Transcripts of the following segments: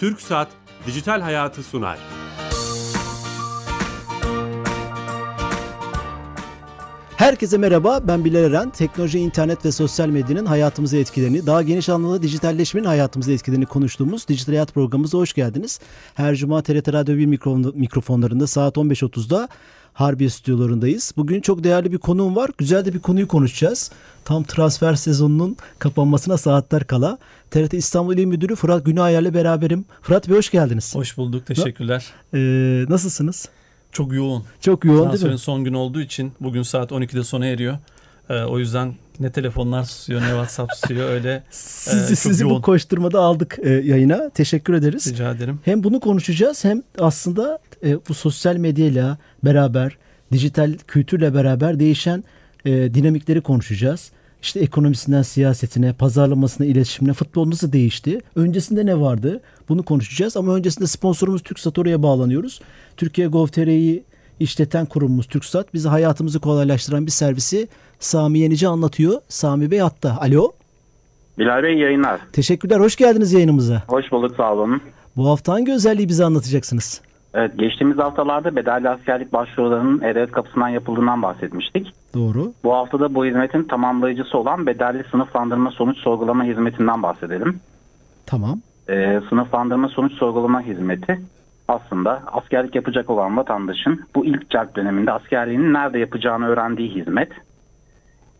Türk Saat Dijital Hayatı sunar. Herkese merhaba, ben Bilal Eren. Teknoloji, internet ve sosyal medyanın hayatımıza etkilerini, daha geniş anlamda dijitalleşmenin hayatımıza etkilerini konuştuğumuz Dijital Hayat programımıza hoş geldiniz. Her cuma TRT Radyo 1 mikrofonlarında saat 15.30'da Harbiye stüdyolarındayız. Bugün çok değerli bir konuğum var. Güzel de bir konuyu konuşacağız. Tam transfer sezonunun kapanmasına saatler kala. TRT İstanbul İl Müdürü Fırat Günayer'le beraberim. Fırat Bey hoş geldiniz. Hoş bulduk. Teşekkürler. Ee, nasılsınız? Çok yoğun. Çok yoğun Transferin değil mi? son gün olduğu için bugün saat 12'de sona eriyor. Ee, o yüzden ne telefonlar susuyor ne WhatsApp susuyor öyle. Sizi, çok sizi bu yoğun. koşturmada aldık e, yayına. Teşekkür ederiz. Rica ederim. Hem bunu konuşacağız hem aslında e, bu sosyal medyayla beraber, dijital kültürle beraber değişen e, dinamikleri konuşacağız. İşte ekonomisinden siyasetine, pazarlamasına, iletişimine futbol nasıl değişti? Öncesinde ne vardı? Bunu konuşacağız ama öncesinde sponsorumuz TürkSat oraya bağlanıyoruz. Türkiye Gov.tr'yi işleten kurumumuz TürkSat bize hayatımızı kolaylaştıran bir servisi Sami Yenici anlatıyor. Sami Bey hatta. Alo. Bilal Bey yayınlar. Teşekkürler. Hoş geldiniz yayınımıza. Hoş bulduk sağ olun. Bu hafta hangi özelliği bize anlatacaksınız? Evet geçtiğimiz haftalarda bedelli askerlik başvurularının E-Devlet kapısından yapıldığından bahsetmiştik. Doğru. Bu haftada bu hizmetin tamamlayıcısı olan bedelli sınıflandırma sonuç sorgulama hizmetinden bahsedelim. Tamam. Ee, sınıflandırma sonuç sorgulama hizmeti aslında askerlik yapacak olan vatandaşın bu ilk celp döneminde askerliğini nerede yapacağını öğrendiği hizmet.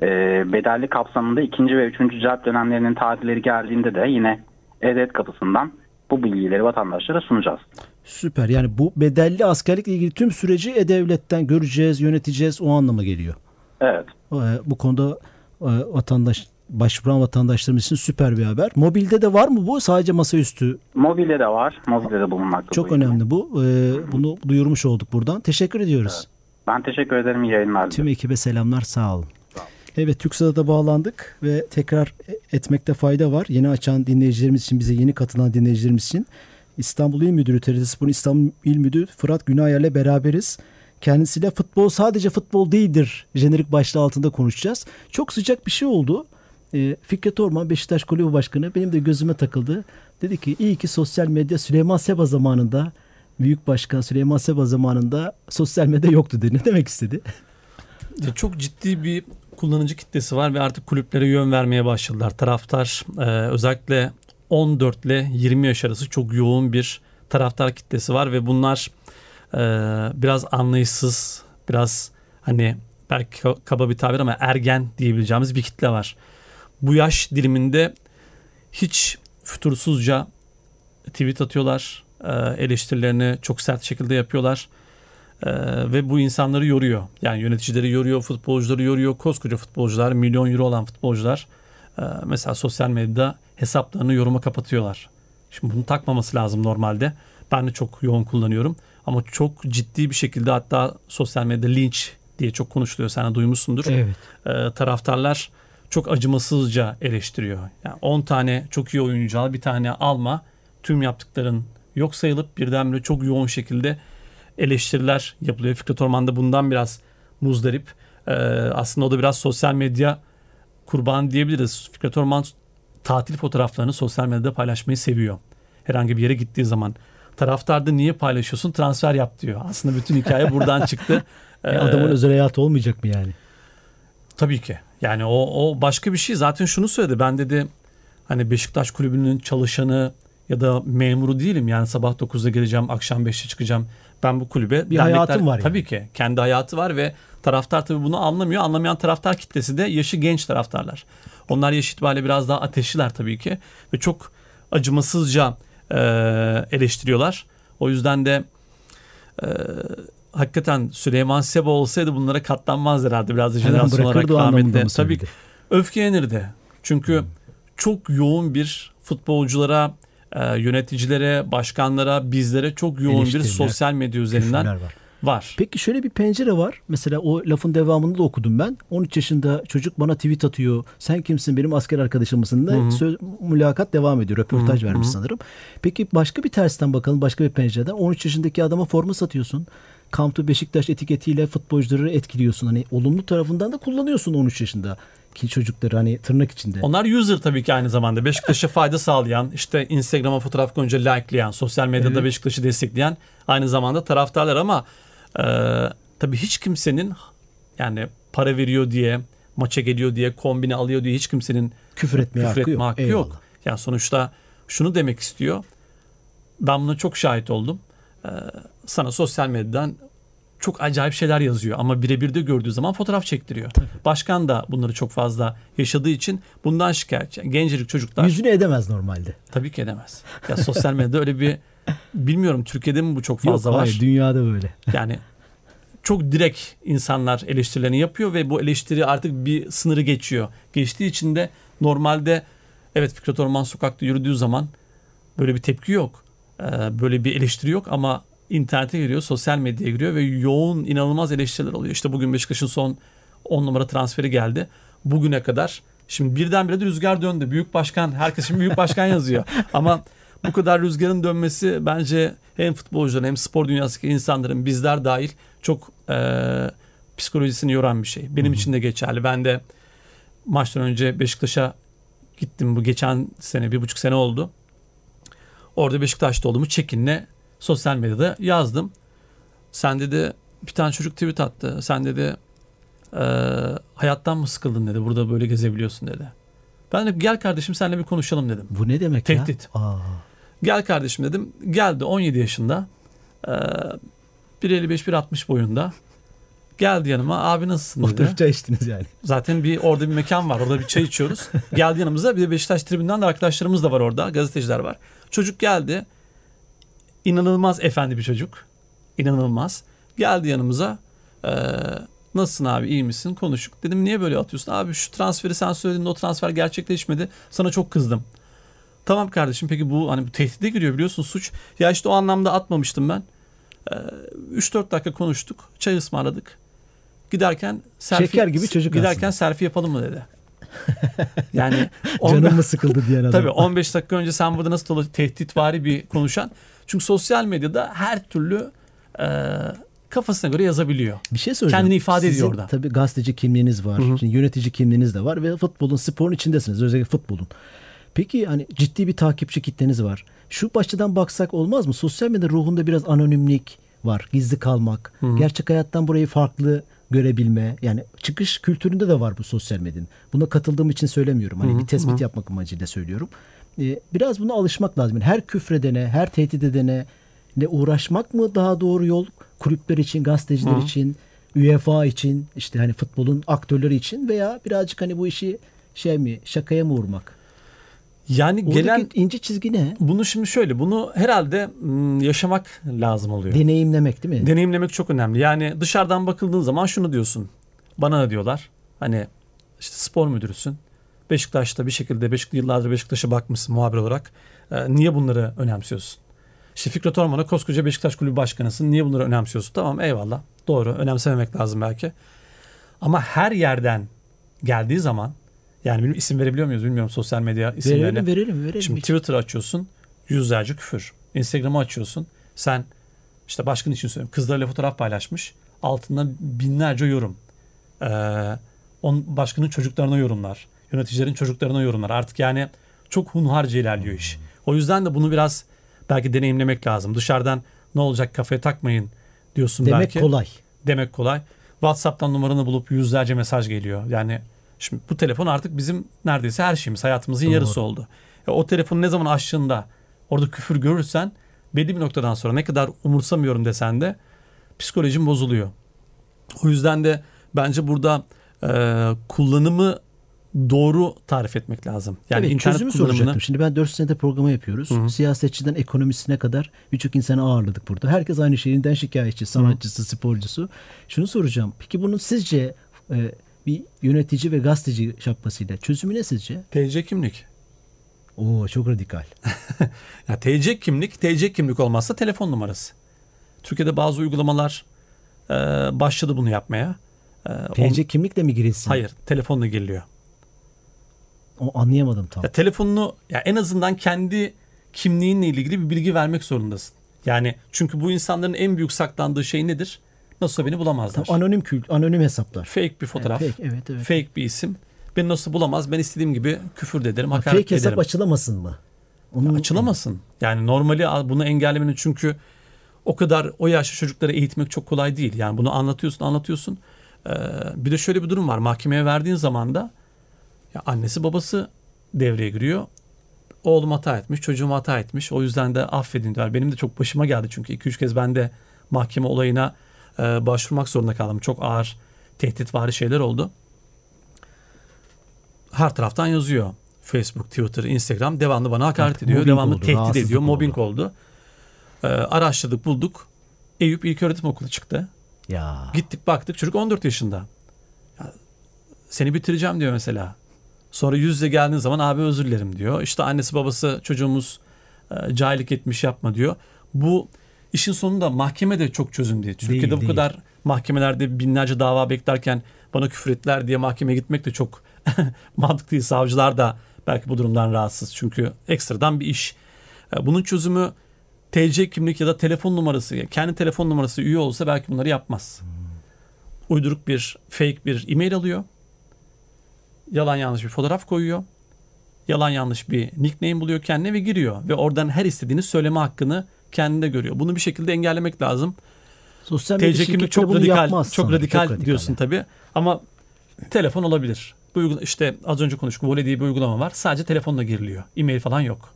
Ee, bedelli kapsamında ikinci ve üçüncü celp dönemlerinin tarihleri geldiğinde de yine E-Devlet kapısından bu bilgileri vatandaşlara sunacağız. Süper. Yani bu bedelli askerlikle ilgili tüm süreci E-Devlet'ten göreceğiz, yöneteceğiz. O anlama geliyor. Evet. Ee, Bu konuda e, vatandaş başvuran vatandaşlarımız için süper bir haber. Mobilde de var mı bu? Sadece masaüstü. Mobilde de var. Mobilde de bulunmakta. Çok bu önemli bu. Ee, Bunu duyurmuş olduk buradan. Teşekkür ediyoruz. Ben teşekkür ederim. İyi yayınlar. Tüm ekibe selamlar. Sağ olun. Evet TürkSat'a da bağlandık ve tekrar etmekte fayda var. Yeni açan dinleyicilerimiz için, bize yeni katılan dinleyicilerimiz için İstanbul İl Müdürü, TRT Spor'un İstanbul İl Müdürü Fırat Günayer'le beraberiz. Kendisiyle futbol sadece futbol değildir jenerik başlığı altında konuşacağız. Çok sıcak bir şey oldu. Ee, Fikret Orman Beşiktaş Kulübü Başkanı benim de gözüme takıldı. Dedi ki iyi ki sosyal medya Süleyman Seba zamanında Büyük Başkan Süleyman Seba zamanında sosyal medya yoktu dedi. Ne demek istedi? Ya Çok ciddi bir kullanıcı kitlesi var ve artık kulüplere yön vermeye başladılar. Taraftar e, özellikle 14 ile 20 yaş arası çok yoğun bir taraftar kitlesi var ve bunlar e, biraz anlayışsız, biraz hani belki ka- kaba bir tabir ama ergen diyebileceğimiz bir kitle var. Bu yaş diliminde hiç fütursuzca tweet atıyorlar, e, eleştirilerini çok sert şekilde yapıyorlar. Ee, ve bu insanları yoruyor. Yani yöneticileri yoruyor, futbolcuları yoruyor. Koskoca futbolcular, milyon euro olan futbolcular e, mesela sosyal medyada hesaplarını yoruma kapatıyorlar. Şimdi bunu takmaması lazım normalde. Ben de çok yoğun kullanıyorum. Ama çok ciddi bir şekilde hatta sosyal medyada linç diye çok konuşuluyor. Sen de duymuşsundur. Evet. Ee, taraftarlar çok acımasızca eleştiriyor. Yani 10 tane çok iyi oyuncu al, bir tane alma. Tüm yaptıkların yok sayılıp birdenbire çok yoğun şekilde eleştiriler yapılıyor. Fikret Orman da bundan biraz muzdarip. Ee, aslında o da biraz sosyal medya kurbanı diyebiliriz. Fikret Orman tatil fotoğraflarını sosyal medyada paylaşmayı seviyor. Herhangi bir yere gittiği zaman. Taraftar da niye paylaşıyorsun? Transfer yap diyor. Aslında bütün hikaye buradan çıktı. E, adamın Ee, özel hayatı olmayacak mı yani? Tabii ki. Yani o, o başka bir şey. Zaten şunu söyledi. Ben dedi hani Beşiktaş kulübünün çalışanı ya da memuru değilim. Yani sabah 9'da geleceğim, akşam 5'te çıkacağım. Ben bu kulübe Bir hayatım var yani. Tabii ki. Kendi hayatı var ve taraftar tabii bunu anlamıyor. Anlamayan taraftar kitlesi de yaşı genç taraftarlar. Onlar yaş itibariyle biraz daha ateşliler tabii ki. Ve çok acımasızca e, eleştiriyorlar. O yüzden de e, hakikaten Süleyman Seba olsaydı bunlara katlanmaz herhalde biraz da jenerasyon olarak rahmetli. Tabii söyledi? öfkelenirdi. Çünkü Hmm. çok yoğun bir futbolculara, e, yöneticilere, başkanlara, bizlere çok yoğun bir sosyal medya üzerinden var. var. Peki şöyle bir pencere var. Mesela o lafın devamını da okudum ben. 13 yaşında çocuk bana tweet atıyor. Sen kimsin benim asker arkadaşım mısın? da söz, mülakat devam ediyor. Röportaj Hı hı, vermiş sanırım. Peki başka bir tersten bakalım. Başka bir pencereden. 13 yaşındaki adama forma satıyorsun. Come to Beşiktaş etiketiyle futbolcuları etkiliyorsun. Hani olumlu tarafından da kullanıyorsun 13 yaşında. ki çocukları hani tırnak içinde. Onlar user tabii ki aynı zamanda. Beşiktaş'a fayda sağlayan, işte Instagram'a fotoğraf koyunca likelayan, sosyal medyada Evet. Beşiktaş'ı destekleyen aynı zamanda taraftarlar ama e, tabii hiç kimsenin yani para veriyor diye, maça geliyor diye, kombine alıyor diye hiç kimsenin küfür etmeye küfür hakkı etme yok. hakkı Eyvallah. yok. Yani sonuçta şunu demek istiyor. Ben buna çok şahit oldum. Ee, sana sosyal medyadan çok acayip şeyler yazıyor ama birebir de gördüğü zaman fotoğraf çektiriyor. Başkan da bunları çok fazla yaşadığı için bundan şikayetçi. Gencecik çocuklar Yüzünü edemez normalde. tabii ki edemez. Ya sosyal medyada öyle bir bilmiyorum Türkiye'de mi bu çok fazla yok, var? Hayır, dünyada böyle. Yani çok direkt insanlar eleştirilerini yapıyor ve bu eleştiri artık bir sınırı geçiyor. Geçtiği için de normalde evet Fikret Orman sokakta yürüdüğü zaman böyle bir tepki yok. Ee, böyle bir eleştiri yok ama internete giriyor, sosyal medyaya giriyor ve yoğun inanılmaz eleştiriler oluyor. İşte bugün Beşiktaş'ın son 10 numara transferi geldi. Bugüne kadar şimdi birdenbire de rüzgar döndü. Büyük başkan, herkes şimdi büyük başkan yazıyor. Ama bu kadar rüzgarın dönmesi bence hem futbolcuların hem spor dünyasındaki insanların bizler dahil çok e, psikolojisini yoran bir şey. Benim için de geçerli. Ben de maçtan önce Beşiktaş'a gittim bu geçen sene bir buçuk sene oldu. Orada Beşiktaş'ta olduğumu çekinle sosyal medyada yazdım. Sen dedi bir tane çocuk tweet attı. Sen dedi e, hayattan mı sıkıldın dedi. Burada böyle gezebiliyorsun dedi. Ben de gel kardeşim seninle bir konuşalım dedim. Bu ne demek Tehdit. ya? Aa, Gel kardeşim dedim. Geldi 17 yaşında. Ee, 1.55-1.60 boyunda. Geldi yanıma. Abi nasılsın dedi. oturup çay içtiniz yani. Zaten bir orada bir mekan var. Orada bir çay içiyoruz. geldi yanımıza. Bir de Beşiktaş tribünden de arkadaşlarımız da var orada. Gazeteciler var. Çocuk geldi. İnanılmaz efendi bir çocuk. İnanılmaz. Geldi yanımıza. Ee, nasılsın abi iyi misin? Konuştuk. Dedim niye böyle atıyorsun? Abi şu transferi sen söyledin o transfer gerçekleşmedi. Sana çok kızdım. Tamam kardeşim peki bu hani bu tehdide giriyor biliyorsun suç. Ya işte o anlamda atmamıştım ben. Ee, 3-4 dakika konuştuk. Çay ısmarladık. Giderken selfie, Şeker gibi çocuk Giderken aslında. selfie yapalım mı dedi. Yani Canım mı sıkıldı diyen adam. Tabii 15 dakika önce sen burada nasıl dolu tehditvari bir konuşan. Çünkü sosyal medyada her türlü e, kafasına göre yazabiliyor. Bir şey soracağım. Kendini ifade ediyor Sizin orada. Tabii gazeteci kimliğiniz var, şimdi yönetici kimliğiniz de var ve futbolun, sporun içindesiniz. Özellikle futbolun. Peki hani ciddi bir takipçi kitleniz var. Şu başlıdan baksak olmaz mı? Sosyal medya ruhunda biraz anonimlik var. Gizli kalmak. Gerçek hayattan burayı farklı görebilme. Yani çıkış kültüründe de var bu sosyal medyanın. Buna katıldığım için söylemiyorum. Hani bir tespit yapmak amacıyla söylüyorum. Ee, biraz buna alışmak lazım. Yani her küfredene, her tehdit edene ne uğraşmak mı daha doğru yol? Kulüpler için, gazeteciler için, UEFA için, işte hani futbolun aktörleri için veya birazcık hani bu işi şey mi, şakaya mı vurmak? Yani Oradaki gelen ince çizgi ne? bunu şimdi şöyle bunu herhalde yaşamak lazım oluyor. Deneyimlemek değil mi? Deneyimlemek çok önemli. Yani dışarıdan bakıldığın zaman şunu diyorsun. Bana da diyorlar. Hani işte spor müdürüsün. Beşiktaş'ta bir şekilde Beşiktaş yıllardır Beşiktaş'a bakmışsın muhabir olarak. Ee, niye bunları önemsiyorsun? İşte Fikret Orman'a koskoca Beşiktaş Kulübü Başkanısın. Niye bunları önemsiyorsun? Tamam eyvallah. Doğru. Önemsememek lazım belki. Ama her yerden geldiği zaman yani benim isim verebiliyor muyuz bilmiyorum sosyal medya isimlerini. verelim, verelim, verelim. Şimdi Twitter açıyorsun yüzlerce küfür. Instagram'ı açıyorsun. Sen işte başkan için söylüyorum. Kızlarıyla fotoğraf paylaşmış. Altından binlerce yorum. Ee, on, başkanın çocuklarına yorumlar. Yöneticilerin çocuklarına yorumlar. Artık yani çok hunharca ilerliyor iş. O yüzden de bunu biraz belki deneyimlemek lazım. Dışarıdan ne olacak kafaya takmayın diyorsun Demek belki. kolay. Demek kolay. WhatsApp'tan numaranı bulup yüzlerce mesaj geliyor. Yani şimdi bu telefon artık bizim neredeyse her şeyimiz, hayatımızın Doğru. yarısı oldu. E, o telefonu ne zaman açtığında orada küfür görürsen belli bir noktadan sonra ne kadar umursamıyorum desen de psikolojin bozuluyor. O yüzden de bence burada e, kullanımı doğru tarif etmek lazım. Yani evet, internet çözümü kullanımını soracaktım. Şimdi ben 4 senede programa yapıyoruz. Siyasetçiden ekonomisine kadar birçok insanı ağırladık burada. Herkes aynı şeyinden şikayetçi, sanatçısı, sporcusu. Şunu soracağım. Peki bunun sizce e, bir yönetici ve gazeteci şapkasıyla çözümü ne sizce? TC kimlik. Oo çok radikal. Ya TC kimlik, TC kimlik olmazsa telefon numarası. Türkiye'de bazı uygulamalar e, başladı bunu yapmaya. E, TC kimlikle mi girilsin? Hayır, telefonla giriliyor. O anlayamadım tam. Ya telefonunu ya en azından kendi kimliğinle ilgili bir bilgi vermek zorundasın. Yani çünkü bu insanların en büyük saklandığı şey nedir? Nasılsa beni bulamazlar. Tam anonim kült, anonim hesaplar. Fake bir fotoğraf, Evet, fake, evet, evet. fake bir isim Beni nasıl bulamaz? Ben istediğim gibi küfür de ederim, Ha, hakaret Fake de hesap ederim. açılamasın mı? Onu Açılamasın. Yani normali bunu engellemenin çünkü o kadar o yaşlı çocukları eğitmek çok kolay değil. Yani bunu anlatıyorsun anlatıyorsun. Ee, bir de şöyle bir durum var. Mahkemeye verdiğin zaman da ya annesi babası devreye giriyor. Oğlum hata etmiş, çocuğum hata etmiş. O yüzden de affedin diyorlar. Benim de çok başıma geldi çünkü 2-3 kez ben de mahkeme olayına e, başvurmak zorunda kaldım. Çok ağır tehditvari şeyler oldu. Her taraftan yazıyor. Facebook, Twitter, Instagram devamlı bana hakaret Artık ediyor. Devamlı oldu, tehdit ediyor. oldu. Mobbing oldu. Ee, araştırdık, bulduk. Eyüp İlköğretim Okulu çıktı. Ya. Gittik baktık çocuk 14 yaşında. Ya, seni bitireceğim diyor mesela. Sonra yüz yüze geldiğin zaman abi özür dilerim diyor. İşte annesi babası çocuğumuz e, cahillik etmiş yapma diyor. Bu işin sonunda mahkeme de çok çözüm değil. Türkiye'de bu değil. kadar mahkemelerde binlerce dava beklerken bana küfür ettiler diye mahkemeye gitmek de çok mantıklı değil. Savcılar da belki bu durumdan rahatsız. Çünkü ekstradan bir iş. E, Bunun çözümü TC kimlik ya da telefon numarası, yani kendi telefon numarası üye olsa belki bunları yapmaz. Uyduruk bir fake bir e-mail alıyor. Yalan yanlış bir fotoğraf koyuyor. Yalan yanlış bir nickname buluyor kendine ve giriyor. Ve oradan her istediğini söyleme hakkını kendinde görüyor. Bunu bir şekilde engellemek lazım. Sosyal medya kimlik çok radikal, çok sanırım. radikal diyorsun tabii. Ama telefon olabilir. Bu uygula- işte az önce konuştuk. Voley diye bir uygulama var. Sadece telefonla giriliyor. E-mail falan yok.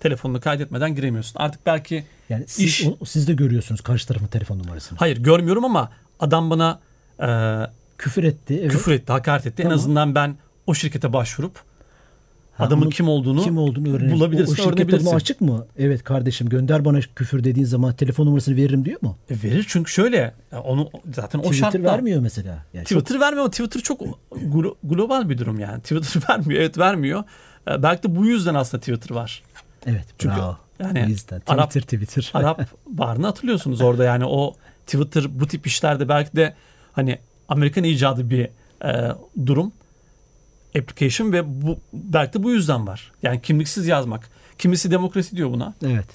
Telefonunu kaydetmeden giremiyorsun. Artık belki Yani siz, İş- o- siz de görüyorsunuz karşı tarafın telefon numarasını. hayır görmüyorum ama adam bana e, Küfür etti. Evet. küfür etti, hakaret etti. En Tamam. azından ben o şirkete başvurup adamın kim olduğunu, kim olduğunu öğrenelim. bulabilirsin, O, o öğrenebilirsin. açık mı? Evet kardeşim gönder bana küfür dediğin zaman telefon numarasını veririm diyor mu? E, verir çünkü şöyle onu zaten o Twitter şartla vermiyor mesela. Yani çok- Twitter vermiyor ama Twitter çok glo- global bir durum yani. Twitter vermiyor. Evet vermiyor. E, belki de bu yüzden aslında Twitter var. evet Çünkü bravo. yani yüzden Arap- Twitter Twitter. Arap barını hatırlıyorsunuz orada yani o Twitter bu tip işlerde belki de hani Amerikan icadı bir e, durum application ve bu belki de bu yüzden var. Yani kimliksiz yazmak. Kimisi demokrasi diyor buna. evet.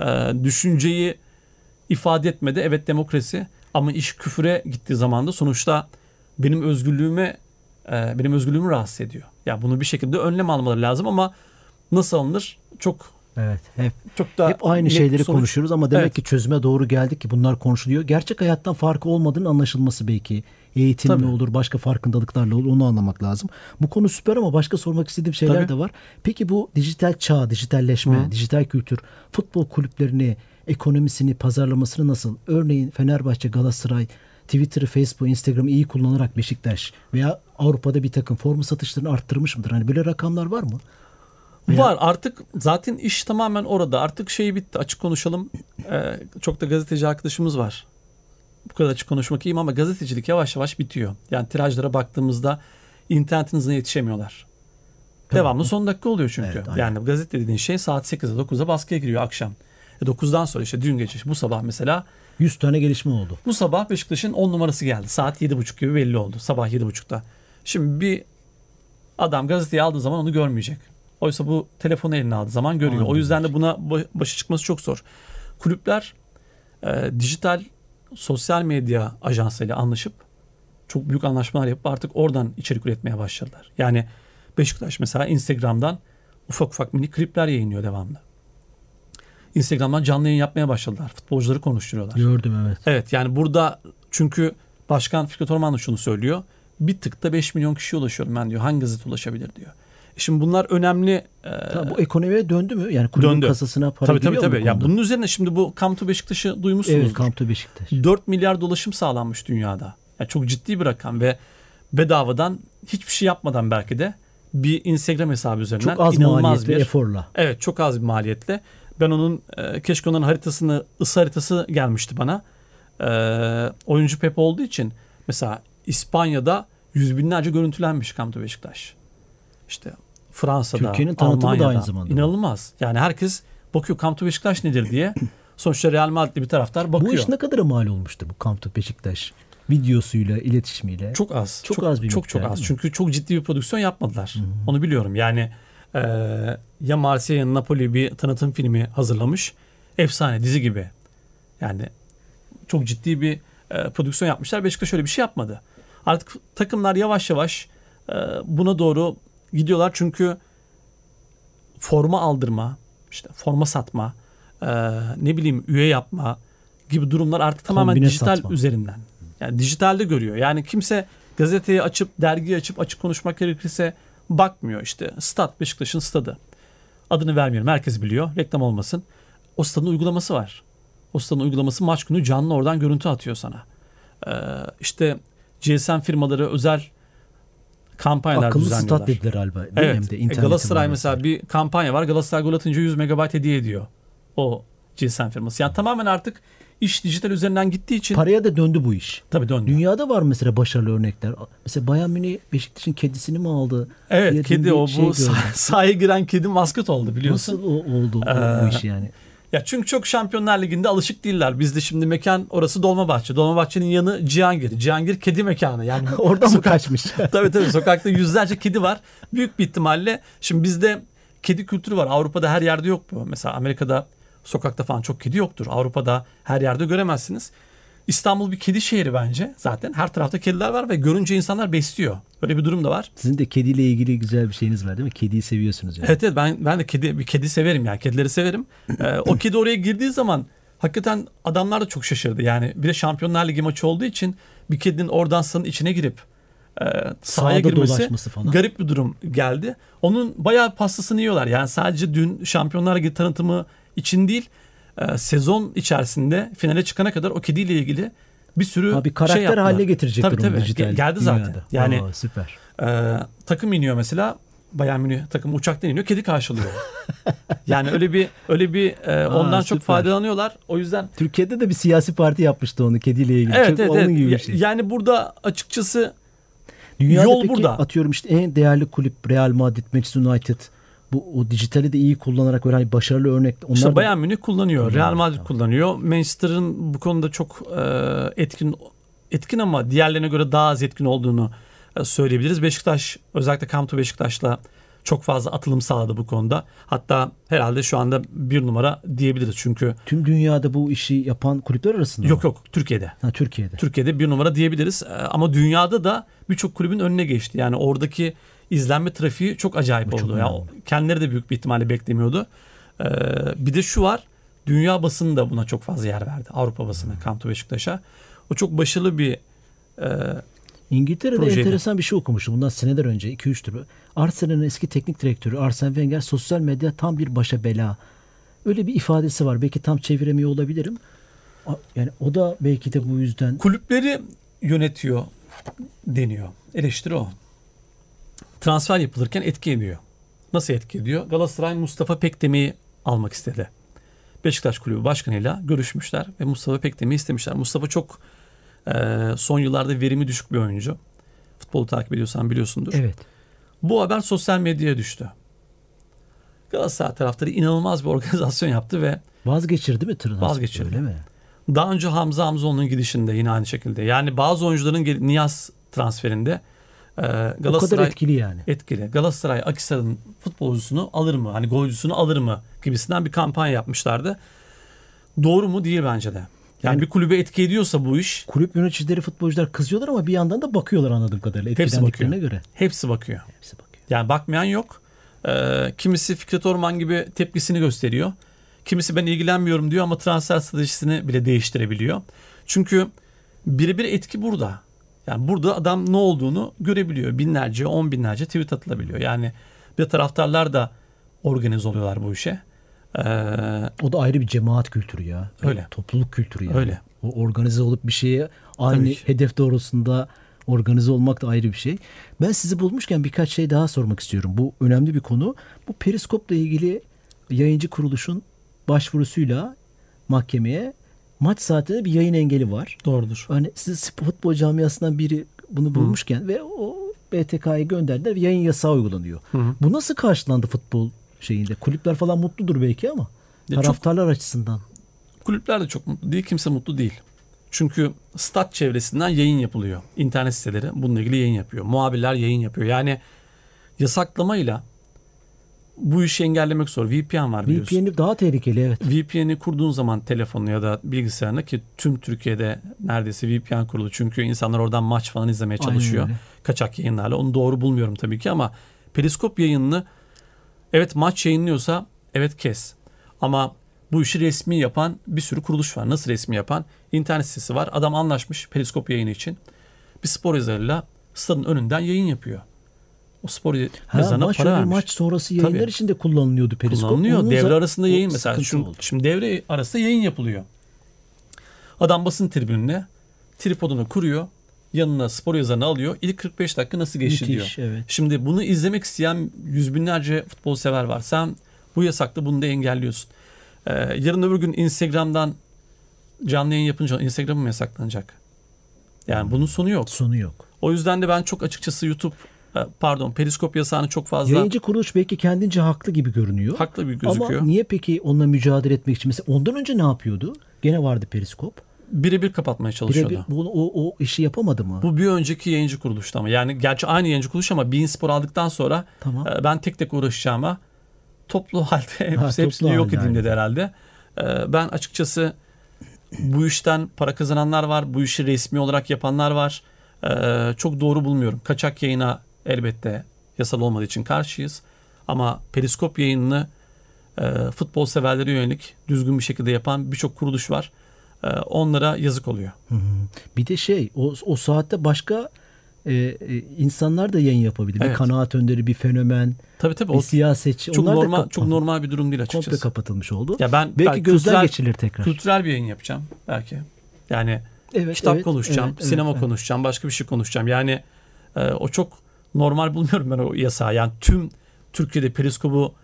e, düşünceyi ifade etmede evet demokrasi ama iş küfüre gittiği zaman da sonuçta benim özgürlüğüme e, benim özgürlüğümü rahatsız ediyor. Ya bunu bir şekilde önlem almaları lazım ama nasıl alınır? Çok Evet. Hep çok da hep aynı şeyleri sonuç- konuşuyoruz ama demek Evet. ki çözüme doğru geldik ki bunlar konuşuluyor. Gerçek hayattan farkı olmadığının anlaşılması belki. Eğitimle Tabii. olur, başka farkındalıklarla olur onu anlamak lazım. Bu konu süper ama başka sormak istediğim şeyler Tabii. de var. Peki bu dijital çağ, dijitalleşme, Hı. dijital kültür, futbol kulüplerini, ekonomisini, pazarlamasını nasıl? Örneğin Fenerbahçe, Galatasaray, Twitter'ı, Facebook'u, Instagram'ı iyi kullanarak Beşiktaş veya Avrupa'da bir takım forma satışlarını arttırmış mıdır? Hani böyle rakamlar var mı? Veya- Var artık zaten iş tamamen orada. Artık şey bitti açık konuşalım. Ee, çok da gazeteci arkadaşımız var. Bu kadar açık konuşmak iyiyim ama gazetecilik yavaş yavaş bitiyor. Yani tirajlara baktığımızda internetin hızına yetişemiyorlar. Devamlı son dakika oluyor çünkü. Evet, aynen. yani gazete dediğin şey saat 8'de 9'da baskıya giriyor akşam. E 9'dan sonra işte dün gece bu sabah mesela 100 tane gelişme oldu. bu sabah Beşiktaş'ın 10 numarası geldi. Saat 7.30 gibi belli oldu. Sabah 7.30'da. Şimdi bir adam gazeteyi aldığı zaman onu görmeyecek. Oysa bu telefonu eline aldığı zaman görüyor. Anladım. O yüzden de buna ba- başa çıkması çok zor. Kulüpler e, dijital sosyal medya ajansıyla anlaşıp çok büyük anlaşmalar yapıp artık oradan içerik üretmeye başladılar. Yani Beşiktaş mesela Instagram'dan ufak ufak mini klipler yayınlıyor devamlı. Instagram'dan canlı yayın yapmaya başladılar. Futbolcuları konuşturuyorlar. Gördüm evet. Evet yani burada çünkü Başkan Fikret Orman da şunu söylüyor. Bir tıkta 5 milyon kişiye ulaşıyorum ben diyor. Hangi gazete ulaşabilir diyor. Şimdi bunlar önemli. e, Tamam, bu ekonomiye döndü mü? Yani kulübün Döndü. kasasına para tabii tabii mu tabii. bu Ya bunun üzerine şimdi bu Come to Beşiktaş'ı duymuşsunuzdur. Evet Kamp Beşiktaş. 4 milyar dolaşım sağlanmış dünyada. Yani çok ciddi bir rakam ve bedavadan hiçbir şey yapmadan belki de bir Instagram hesabı üzerinden Çok az inanılmaz maliyetli bir eforla. Evet çok az bir maliyetle. Ben onun e, keşke onun haritasını ısı haritası gelmişti bana. E, oyuncu Pepe olduğu için mesela İspanya'da yüz binlerce görüntülenmiş Kamto Beşiktaş. İşte Fransa'da, Türkiye'nin tanıtımı da Almanya'da. aynı zamanda. İnanılmaz. Yani herkes bakıyor Kamto Beşiktaş nedir diye. Sonuçta Real Madrid'li bir taraftar bakıyor. Bu iş ne kadara mal olmuştur bu Kamp Beşiktaş? Videosuyla, iletişimiyle. Çok az. Çok az bir Çok miktar, çok az. Çünkü çok ciddi bir prodüksiyon yapmadılar. Onu biliyorum. Yani e, ya Marsilya ya Napoli bir tanıtım filmi hazırlamış. Efsane dizi gibi. Yani çok ciddi bir e, prodüksiyon yapmışlar. Beşiktaş şöyle bir şey yapmadı. Artık takımlar yavaş yavaş e, buna doğru gidiyorlar çünkü forma aldırma, işte forma satma, e, ne bileyim üye yapma gibi durumlar artık tamamen Kombine dijital satma. üzerinden. Yani dijitalde görüyor. Yani kimse gazeteyi açıp, dergiyi açıp açık konuşmak gerekirse bakmıyor. İşte stat, Beşiktaş'ın stadı. Adını vermiyorum. Herkes biliyor. Reklam olmasın. O stadın uygulaması var. O stadın uygulaması maç günü canlı oradan görüntü atıyor sana. Ee, işte GSM firmaları özel kampanyalar Akıllı düzenliyorlar. stat dediler galiba. Değil? Evet. De Galatasaray var mesela bir kampanya var. Galatasaray gol atınca 100 megabayt hediye ediyor. O GSM firması. Yani tamamen artık iş dijital üzerinden gittiği için Paraya da döndü bu iş. tabii döndü. Dünyada var mesela başarılı örnekler. Mesela Bayern Münih Beşiktaş'ın kedisini mi aldı? Evet diye kedi o şey bu sah- sahaya giren kedi maskot oldu biliyorsun. Nasıl o, oldu o- Ee, bu iş yani? Ya çünkü çok Şampiyonlar Ligi'nde alışık değiller. Bizde şimdi mekan orası Dolmabahçe. Dolmabahçe'nin yanı Cihangir. Cihangir kedi mekanı. Yani Oradan mı kaçmış? tabii tabii sokakta yüzlerce kedi var. Büyük bir ihtimalle şimdi bizde kedi kültürü var. Avrupa'da her yerde yok bu. Mesela Amerika'da sokakta falan çok kedi yoktur. Avrupa'da her yerde göremezsiniz. İstanbul bir kedi şehri bence zaten. Her tarafta kediler var ve görünce insanlar besliyor. Böyle bir durum da var. Sizin de kediyle ilgili güzel bir şeyiniz var değil mi? Kediyi seviyorsunuz yani. Evet evet ben ben de kedi bir kedi severim yani kedileri severim. Ee, o kedi oraya girdiği zaman hakikaten adamlar da çok şaşırdı. Yani bir de Şampiyonlar Ligi maçı olduğu için bir kedinin oradan sahanın içine girip e, sahaya girmesi falan. garip bir durum geldi. Onun bayağı pastasını yiyorlar. Yani sadece dün Şampiyonlar Ligi tanıtımı için değil e, sezon içerisinde finale çıkana kadar o kediyle ilgili bir sürü Ha, bir şey karakter yaptılar. haline getirecekler tabii, tabii. dijital Ge- Geldi zaten. dünyada. Yani Aa, süper. ee, takım iniyor mesela. Bayern Münih takım uçaktan iniyor. Kedi karşılıyor. yani öyle bir öyle bir e, ondan çok süper. faydalanıyorlar. O yüzden Türkiye'de de bir siyasi parti yapmıştı onu kediyle ilgili. evet Çok evet, onun evet. gibi bir şey. Yani burada açıkçası Dünyada yol peki burada. atıyorum işte en değerli kulüp Real Madrid, Manchester United bu o dijitali de iyi kullanarak böyle hani başarılı örnek onlar işte da- Bayern Münih kullanıyor. Real Madrid kullanıyor. Manchester'ın bu konuda çok e, etkin etkin ama diğerlerine göre daha az etkin olduğunu e, söyleyebiliriz. Beşiktaş özellikle Kamtu Beşiktaş'la çok fazla atılım sağladı bu konuda. Hatta herhalde şu anda bir numara diyebiliriz. Çünkü tüm dünyada bu işi yapan kulüpler arasında yok mı? yok Türkiye'de. Ha, Türkiye'de. Türkiye'de bir numara diyebiliriz. Ee, Ama dünyada da birçok kulübün önüne geçti. Yani oradaki izlenme trafiği çok acayip Bu çok oldu. Ya önemli. kendileri de büyük bir ihtimalle beklemiyordu. Ee, bir de şu var. Dünya basını da buna çok fazla yer verdi. Avrupa basını Kanto Beşiktaş'a. O çok başarılı bir e, İngiltere'de projeydi. enteresan bir şey okumuştum. Bundan seneler önce 2-3 tür. Arsenal'in eski teknik direktörü Arsene Wenger sosyal medya tam bir başa bela. Öyle bir ifadesi var. Belki tam çeviremiyor olabilirim. Yani o da belki de bu yüzden kulüpleri yönetiyor deniyor. Eleştiri o. Transfer yapılırken etki ediyor. Nasıl etki ediyor? Galatasaray Mustafa Pekdemir'i almak istedi. Beşiktaş Kulübü Başkanı'yla görüşmüşler ve Mustafa Pekdemir'i istemişler. Mustafa çok e, son yıllarda verimi düşük bir oyuncu. Futbolu takip ediyorsan biliyorsundur. evet. Bu haber sosyal medyaya düştü. Galatasaray taraftarı inanılmaz bir organizasyon yaptı ve Vazgeçirdi mi transfer? Vazgeçirdi. Öyle mi? Daha önce Hamza Hamzoğlu'nun gidişinde yine aynı şekilde. Yani bazı oyuncuların Niyaz transferinde e, O kadar Galatasaray etkili yani. etkili. Galatasaray Akhisar'ın futbolcusunu alır mı? Hani golcüsünü alır mı? Gibisinden bir kampanya yapmışlardı. Doğru mu? Değil bence de. Yani, Yani- bir kulübe etki ediyorsa bu iş Kulüp yöneticileri futbolcular kızıyorlar ama bir yandan da bakıyorlar anladığım kadarıyla Hepsi etkilendiklerine bakıyor. göre. hepsi bakıyor. Hepsi bakıyor. Yani bakmayan yok. Ee, kimisi Fikret Orman gibi tepkisini gösteriyor. Kimisi ben ilgilenmiyorum diyor ama transfer stratejisini bile değiştirebiliyor. Çünkü birebir etki burada. Yani burada adam ne olduğunu görebiliyor. Binlerce, on binlerce tweet atılabiliyor. Yani bir de taraftarlar da organize oluyorlar bu işe. Ee, O da ayrı bir cemaat kültürü ya. Öyle. Topluluk kültürü yani. Öyle. O organize olup bir şeye aynı hedef doğrultusunda organize olmak da ayrı bir şey. Ben sizi bulmuşken birkaç şey daha sormak istiyorum. Bu önemli bir konu. Bu periskopla ilgili yayıncı kuruluşun başvurusuyla mahkemeye maç saatinde bir yayın engeli var. doğrudur. Hani siz futbol camiasından biri bunu bulmuşken ve o BTK'ya gönderdiler ve yayın yasağı uygulanıyor. Bu nasıl karşılandı futbol şeyinde? Kulüpler falan mutludur belki ama Ya çok- taraftarlar açısından. Kulüpler de çok mutlu değil, kimse mutlu değil. Çünkü stat çevresinden yayın yapılıyor. İnternet siteleri bununla ilgili yayın yapıyor. Muhabirler yayın yapıyor. Yani yasaklamayla bu işi engellemek zor. VPN var biliyorsun. VPN'i daha tehlikeli evet. VPN'i kurduğun zaman telefonuna ya da bilgisayarına ki tüm Türkiye'de neredeyse VPN kurulu. Çünkü insanlar oradan maç falan izlemeye çalışıyor. Kaçak yayınlarla. Onu doğru bulmuyorum tabii ki ama periskop yayınını evet maç yayınlıyorsa evet kes. Ama bu işi resmi yapan bir sürü kuruluş var. Nasıl resmi yapan? İnternet sitesi var. Adam anlaşmış periskop yayını için. Bir spor yazarıyla stadın önünden yayın yapıyor. O spor Ha, yazarına maç, para vermiş. maç sonrası yayınlar Tabii. için de kullanılıyordu periskop. Kullanılıyor. Onun Devre arasında yayın mesela. Şu, oldu. şimdi devre arasında yayın yapılıyor. Adam basın tribününe tripodunu kuruyor. Yanına spor yazarını alıyor. İlk 45 dakika nasıl geçti Müthiş, diyor. evet. Şimdi bunu izlemek isteyen yüz binlerce futbol sever var. Sen bu yasakla bunu da engelliyorsun. Ee, yarın öbür gün Instagram'dan canlı yayın yapınca Instagram mı yasaklanacak? Yani bunun sonu yok. Sonu yok. O yüzden de ben çok açıkçası YouTube pardon periskop yasağını çok fazla Yayıncı kuruluş belki kendince haklı gibi görünüyor. haklı bir gözüküyor. Ama niye peki onunla mücadele etmek için? Mesela ondan önce ne yapıyordu? Gene vardı periskop. Birebir kapatmaya çalışıyordu. Birebir bunu, o, o işi yapamadı mı? Bu bir önceki yayıncı kuruluştu ama. Yani gerçi aynı yayıncı kuruluş ama Bein Spor aldıktan sonra Tamam. e, ben tek tek uğraşacağıma toplu halde hepsi, toplu hepsini yok edeyim dedi herhalde. E, Ben açıkçası bu işten para kazananlar var. Bu işi resmi olarak yapanlar var. E, Çok doğru bulmuyorum. Kaçak yayına elbette yasal olmadığı için karşıyız. Ama periskop yayınını e, futbol severlere yönelik düzgün bir şekilde yapan birçok kuruluş var. E, Onlara yazık oluyor. Hı hı. Bir de şey o, o saatte başka e, e, insanlar da yayın yapabilir. Bir Evet. kanaat önderi, bir fenomen, Tabii tabii. bir O siyasetçi. çok Onlar da normal kap- çok normal bir durum değil komple açıkçası. kapatılmış oldu. Ya ben belki belki gözden kültürel, geçirilir tekrar. kültürel bir yayın yapacağım belki. Yani evet, kitap evet, konuşacağım, evet, sinema evet. konuşacağım, başka bir şey konuşacağım. Yani e, o çok normal bulmuyorum ben o yasağı. Yani tüm Türkiye'de periskobu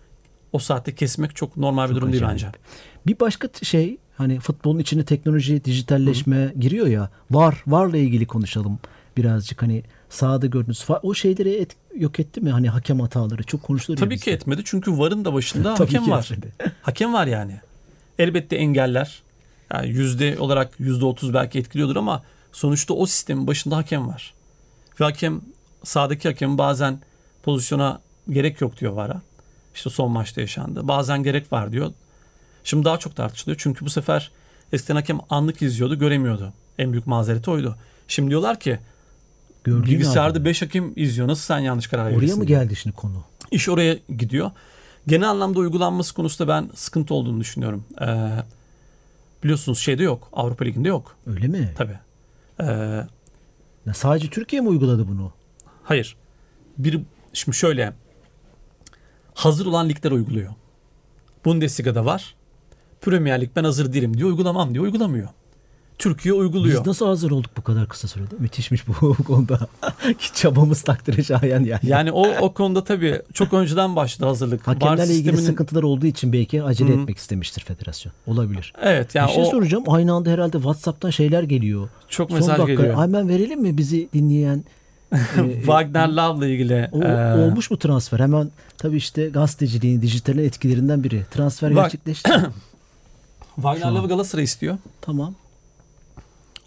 o saatte kesmek çok normal bir Çok durum değil acayip. bence. Bir başka şey hani futbolun içine teknoloji, dijitalleşme giriyor ya. Var, varla ilgili konuşalım birazcık hani sahada gördüğünüz fa- o şeyleri et- yok etti mi? Hani hakem hataları çok konuşuluyor. ya Tabii ki etmedi çünkü varın da başında hakem var. etmedi. Hakem var yani. Elbette engeller. Yani yüzde olarak yüzde otuz belki etkiliyordur ama sonuçta o sistemin başında hakem var. Ve hakem sahadaki hakem bazen pozisyona gerek yok diyor VAR'a. İşte son maçta yaşandı. Bazen gerek var diyor. Şimdi daha çok tartışılıyor. Çünkü bu sefer eskiden hakem anlık izliyordu, göremiyordu. En büyük mazereti oydu. Şimdi diyorlar ki Gördüğün bilgisayarda halde. 5 hakem izliyor. Nasıl sen yanlış karar verirsin? Oraya mı geldi şimdi konu? İş oraya gidiyor. Genel anlamda uygulanması konusunda ben sıkıntı olduğunu düşünüyorum. Ee, biliyorsunuz şeyde yok. Avrupa Ligi'nde yok. Öyle mi? Tabii. Ee, Ya sadece Türkiye mi uyguladı bunu? Hayır. Bir, şimdi şöyle. Hazır olan ligler uyguluyor. Bundesliga'da var. Premier Lig ben hazır değilim diyor. Uygulamam diyor. Uygulamıyor. Türkiye uyguluyor. Biz nasıl hazır olduk bu kadar kısa sürede? Müthişmiş bu, konuda. Ki Çabamız takdire şayan yani. Yani o o konuda tabii çok önceden başladı hazırlık. Hakemlerle ilgili sisteminin- sıkıntılar olduğu için belki acele Hı. etmek istemiştir federasyon. Olabilir. Evet yani bir şey o soracağım. Aynı anda herhalde WhatsApp'tan şeyler geliyor. çok Son mesaj dakika geliyor. hemen verelim mi bizi dinleyen? E, Wagner Love'la ilgili. o, e, olmuş mu transfer? Hemen tabii işte gazeteciliğin, dijitalin etkilerinden biri. Transfer Bak- gerçekleşti. Wagner Love. Galatasaray istiyor. tamam.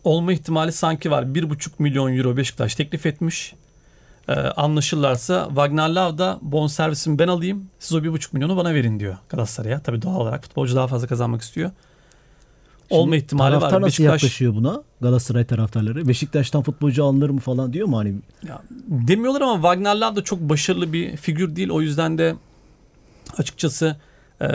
olma ihtimali sanki var. 1,5 milyon euro Beşiktaş teklif etmiş. Ee, anlaşırlarsa Wagner Love da bonservisimi ben alayım. Siz o 1,5 milyonu bana verin diyor Galatasaray'a. Tabii doğal olarak futbolcu daha fazla kazanmak istiyor. Olma Şimdi ihtimali taraftar var. nasıl Beşiktaş yaklaşıyor buna? Galatasaray taraftarları. Beşiktaş'tan futbolcu alınır mı falan diyor mu hani? Ya, demiyorlar ama Wagner Love da çok başarılı bir figür değil. O yüzden de açıkçası e,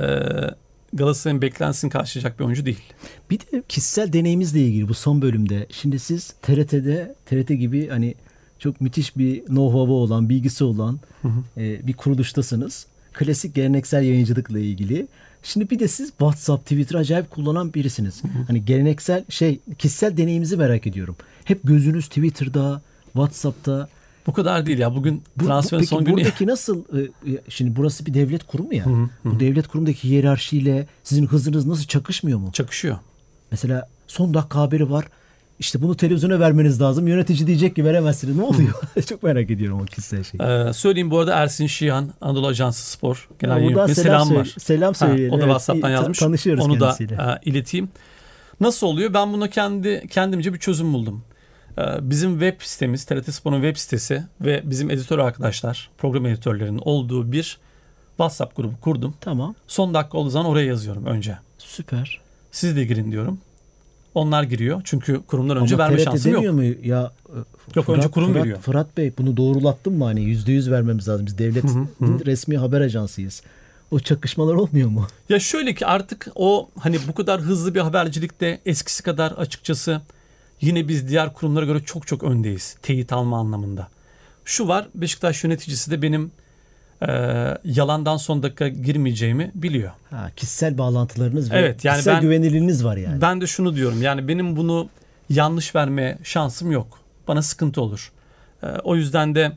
Galatasaray'ın beklentisini karşılayacak bir oyuncu değil. Bir de kişisel deneyimizle ilgili bu son bölümde. Şimdi siz TRT'de, TRT gibi hani çok müthiş bir know-how'u olan, bilgisi olan e, bir kuruluştasınız. Klasik geleneksel yayıncılıkla ilgili. Şimdi bir de siz WhatsApp, Twitter acayip kullanan birisiniz. Hani geleneksel şey, kişisel deneyimimizi merak ediyorum. Hep gözünüz Twitter'da, WhatsApp'ta. Bu kadar değil ya. Bugün Bu, bu- peki son günü. buradaki nasıl e, e, şimdi burası bir devlet kurumu ya. Bu devlet kurumundaki hiyerarşiyle sizin hızınız nasıl çakışmıyor mu? Çakışıyor. Mesela son dakika haberi var. İşte bunu televizyona vermeniz lazım. Yönetici diyecek ki veremezsiniz. Ne oluyor? Çok merak ediyorum o kişisel şeyi. Ee, söyleyeyim bu arada Ersin Şihan, Anadolu Ajansı Spor Genel Ya Yönetmeni selam selam var. selam Ha, söyleyelim. o da Evet, WhatsApp'tan ta- yazmış. tanışıyoruz Onu da kendisiyle. e, ileteyim. Nasıl oluyor? Ben buna kendi kendimce bir çözüm buldum. Ee, bizim web sitemiz, TRT Spor'un web sitesi ve bizim editör arkadaşlar, program editörlerinin olduğu bir WhatsApp grubu kurdum. Tamam. Son dakika olduğu zaman oraya yazıyorum önce. Süper. Siz de girin diyorum. Onlar giriyor. Çünkü kurumdan önce Ama verme TRT şansım yok. mu ya e, Yok, önce kurum Fırat, veriyor. Fırat Bey bunu doğrulattın mı hani yüzde yüz vermemiz lazım. Biz devletin resmi haber ajansıyız. O çakışmalar olmuyor mu? Ya şöyle ki artık o hani bu kadar hızlı bir habercilikte eskisi kadar açıkçası yine biz diğer kurumlara göre çok çok öndeyiz. Teyit alma anlamında. Şu var Beşiktaş yöneticisi de benim e, yalandan son dakika girmeyeceğimi biliyor. Ha, kişisel bağlantılarınız ve Evet, yani kişisel ben- güvenilirliğiniz var yani. Ben de şunu diyorum yani benim bunu yanlış verme şansım yok. Bana sıkıntı olur. Ee, o yüzden de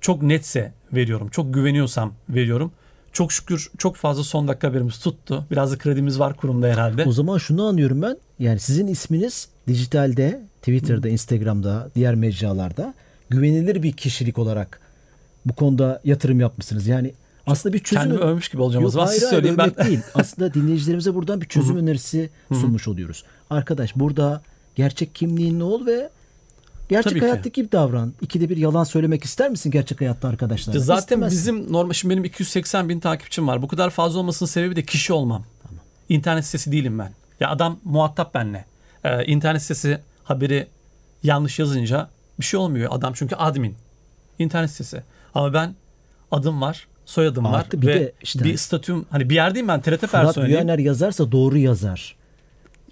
çok netse veriyorum. Çok güveniyorsam veriyorum. Çok şükür çok fazla son dakika haberimiz tuttu. Biraz da kredimiz var kurumda herhalde. O zaman şunu anlıyorum ben. Yani sizin isminiz dijitalde, Twitter'da, Instagram'da, diğer mecralarda güvenilir bir kişilik olarak bu konuda yatırım yapmışsınız. Yani aslında bir çözüm Kendimi övmüş gibi olacağım o Yok, zaman. hayır, Siz hayır, söyleyin ben. değil. Aslında dinleyicilerimize buradan bir çözüm önerisi sunmuş oluyoruz. Arkadaş burada gerçek kimliğinle ol ve gerçek Tabii ki. hayattaki gibi davran. İkide bir yalan söylemek ister misin gerçek hayatta arkadaşlar? Zaten bizim normal şimdi benim 280 bin takipçim var. Bu kadar fazla olmasının sebebi de kişi olmam. İnternet sitesi değilim ben. Ya adam muhatap benle. Ee, internet sitesi haberi yanlış yazınca bir şey olmuyor. Adam çünkü admin. İnternet sitesi. Ama ben adım var, soyadım Artı var bir ve de işte- bir statüm hani bir yerdeyim ben TRT Fırat personeliyim. Büyüner yazarsa doğru yazar.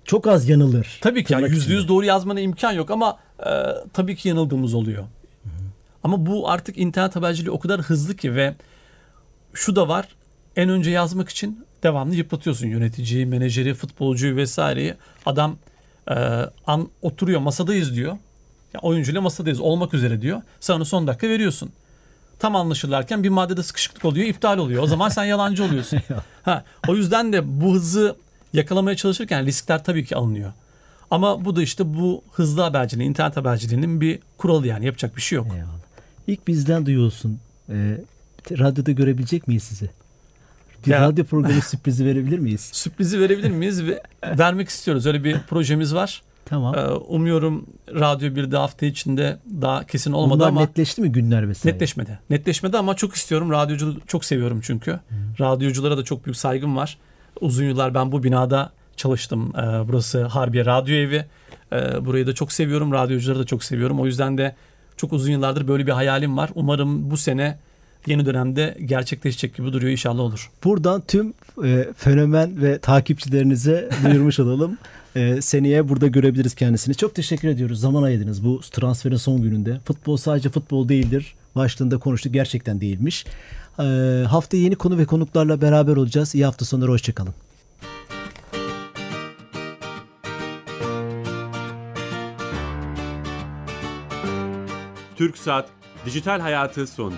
Çok az yanılır. Tabii ki yani yüzde yüz doğru yazmana imkan yok ama e, tabii ki yanıldığımız oluyor. Ama bu artık internet haberciliği o kadar hızlı ki ve şu da var en önce yazmak için devamlı yıpratıyorsun yöneticiyi, menajeri, futbolcuyu vesaireyi. Adam e, an, oturuyor masadayız diyor. Ya oyuncuyla masadayız olmak üzere diyor. Onu son dakika veriyorsun. Tam anlaşırlarken bir maddede sıkışıklık oluyor, iptal oluyor. O zaman sen yalancı oluyorsun. ha, o yüzden de bu hızı yakalamaya çalışırken riskler tabii ki alınıyor. Ama bu da işte bu hızlı haberciliğin, internet haberciliğinin bir kuralı yani yapacak bir şey yok. Eyvallah. İlk bizden duyuyorsun. Ee, radyoda görebilecek miyiz sizi? Bir Ya- radyo programı sürprizi verebilir miyiz? Sürprizi verebilir miyiz ve vermek istiyoruz. Öyle bir projemiz var. Tamam. Ee, umuyorum Radyo 1'de hafta içinde daha kesin olmadı Bunlar ama netleşti mi günler vesaire? netleşmedi. Netleşmedi ama çok istiyorum. Radyoculuğu çok seviyorum çünkü. Radyoculara da çok büyük saygım var. Uzun yıllar ben bu binada çalıştım. Ee, burası Harbiye Radyo Evi. Ee, burayı da çok seviyorum. Radyocuları da çok seviyorum. O yüzden de çok uzun yıllardır böyle bir hayalim var. Umarım bu sene yeni dönemde gerçekleşecek gibi duruyor. İnşallah olur. Buradan tüm e, fenomen ve takipçilerinize duyurmuş olalım. E, seneye burada görebiliriz kendisini. Çok teşekkür ediyoruz. Zaman ayırdınız bu transferin son gününde. Futbol sadece futbol değildir. Başlığında konuştuk. Gerçekten değilmiş. E, haftaya yeni konu ve konuklarla beraber olacağız. İyi hafta sonları. Hoşçakalın. Türksat Dijital Hayatı sondu.